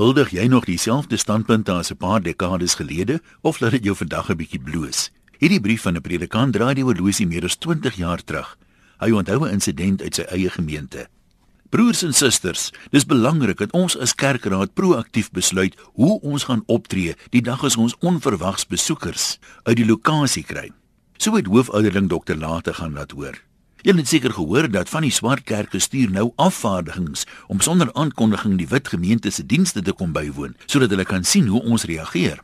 Huldig jy nog dieselfde standpunte as 'n paar dekades gelede of laat dit jou vandag 'n bietjie bloos? Hierdie brief van 'n predikant draai die horlosie meer as 20 jaar terug. Hy onthou 'n insident uit sy eie gemeente. Broers en susters, dis belangrik dat ons as kerkraad proaktief besluit hoe ons gaan optree die dag as ons onverwags besoekers uit die lokasie kry. So het hoofouderling Dr. Late gaan laat hoor. Jy het seker gehoor dat van die swart kerke stuur nou afvaardigings om sonder aankondiging die wit gemeente se dienste te kom bywoon sodat hulle kan sien hoe ons reageer.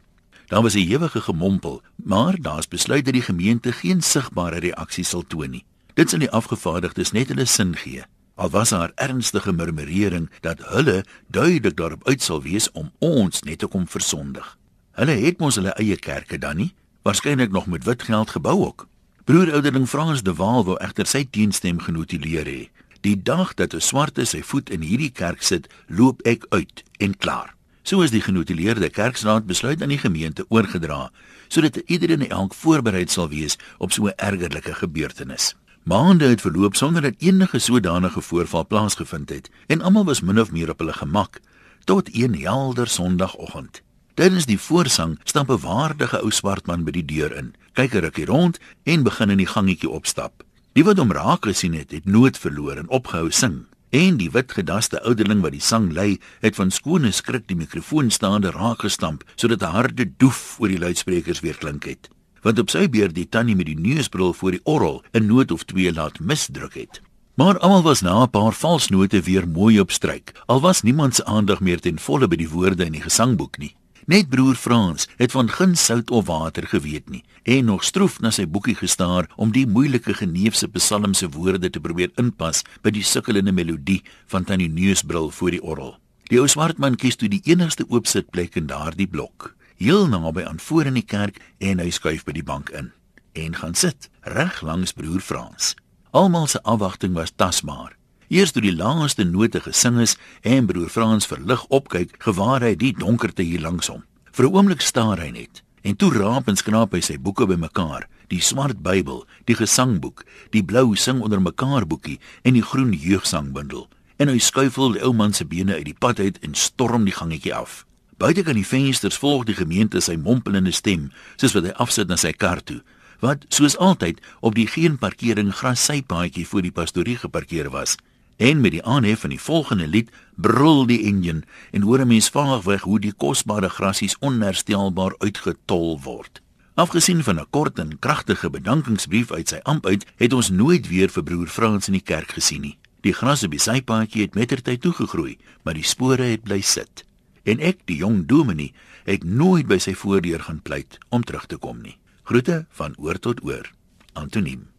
Daar was 'n ewige gemompel, maar daar's besluit dat die gemeente geen sigbare reaksie sal toon nie. Dit sal die afgevaardigdes net hulle sin gee. Al was daar ernstige murmurering dat hulle duidelik daarop uit sal wees om ons net te kom versondig. Hulle het mos hulle eie kerke dan nie, waarskynlik nog met wit geld gebou ook. Broer ouderling Frans de Waal wou egter sy teenstem genotuleer hê. Die dag dat 'n swarte sy voet in hierdie kerk sit, loop ek uit en klaar. So is die genotuleerde kerkraad besluit aan die gemeente oorgedra sodat iedereen elk voorbereid sal wees op so 'n ergerlike gebeurtenis. Maande het verloop sonder dat enige sodanige voorval plaasgevind het en almal was min of meer op hulle gemak tot een helder Sondagoggend. Tydens die voorsang stap 'n waardige ou swart man by die deur in, kyk 'n rukkie rond en begin in die gangetjie opstap. Die wat hom raak gesien het, het nood verloor en opgehou sing. En die wit gedaste ouderling wat die sang lei, het van skone skrik die mikrofoon staande raak gestamp sodat 'n harde doef oor die luidsprekers weer klink het. Want op sy beurt die tannie met die neusbril voor die orgel 'n noot of twee laat misdruk het. Maar almal was na 'n paar valsnote weer mooi op stryk. Al was niemand se aandag meer ten volle by die woorde in die gesangboek nie. Net broer Frans het van geen sout of water geweet nie en nog stroef na sy boekie gestaar om die moeilike geneefse psalmse woorde te probeer inpas by die sukkelende melodie van tannie Neusbril voor die orgel. Die ou swart man kies toe die enigste oop sitplek in daardie blok, heel naby aan voor in die kerk en hy skuif by die bank in en gaan sit reg langs broer Frans. Almal se afwagting was tasbaar. Eers toe die laaste note gesing is en broer Frans verlig opkyk, gewaar hy die donkerte hier langs hom. Vir 'n oomblik staar hy net en toe raap en skraap hy sy boeke bymekaar, die swart Bybel, die gesangboek, die blou sing onder mekaar boekie en die groen jeugsangbundel. En hy skuifel die ou man se bene uit die pad uit en storm die gangetjie af. Buite kan die vensters volg die gemeente sy mompelende stem, soos wat hy afsit na sy kar toe, wat soos altyd op die geen parkering grassypaadjie voor die pastorie geparkeer was. En met die aanhef van die volgende lied brul die enjin en hoor 'n mens vaagweg hoe die kosbare grasies onherstelbaar uitgetol word. Afgesien van 'n kort en kragtige bedankingsbrief uit sy amp uit, het ons nooit weer vir broer Frans in die kerk gesien nie. Die gras op die sypaadjie het mettertyd toegegroei, maar die spore het bly sit. En ek, die jong dominee, het nooit by sy voordeur gaan pleit om terug te kom nie. Groete van oor tot oor. Antoniem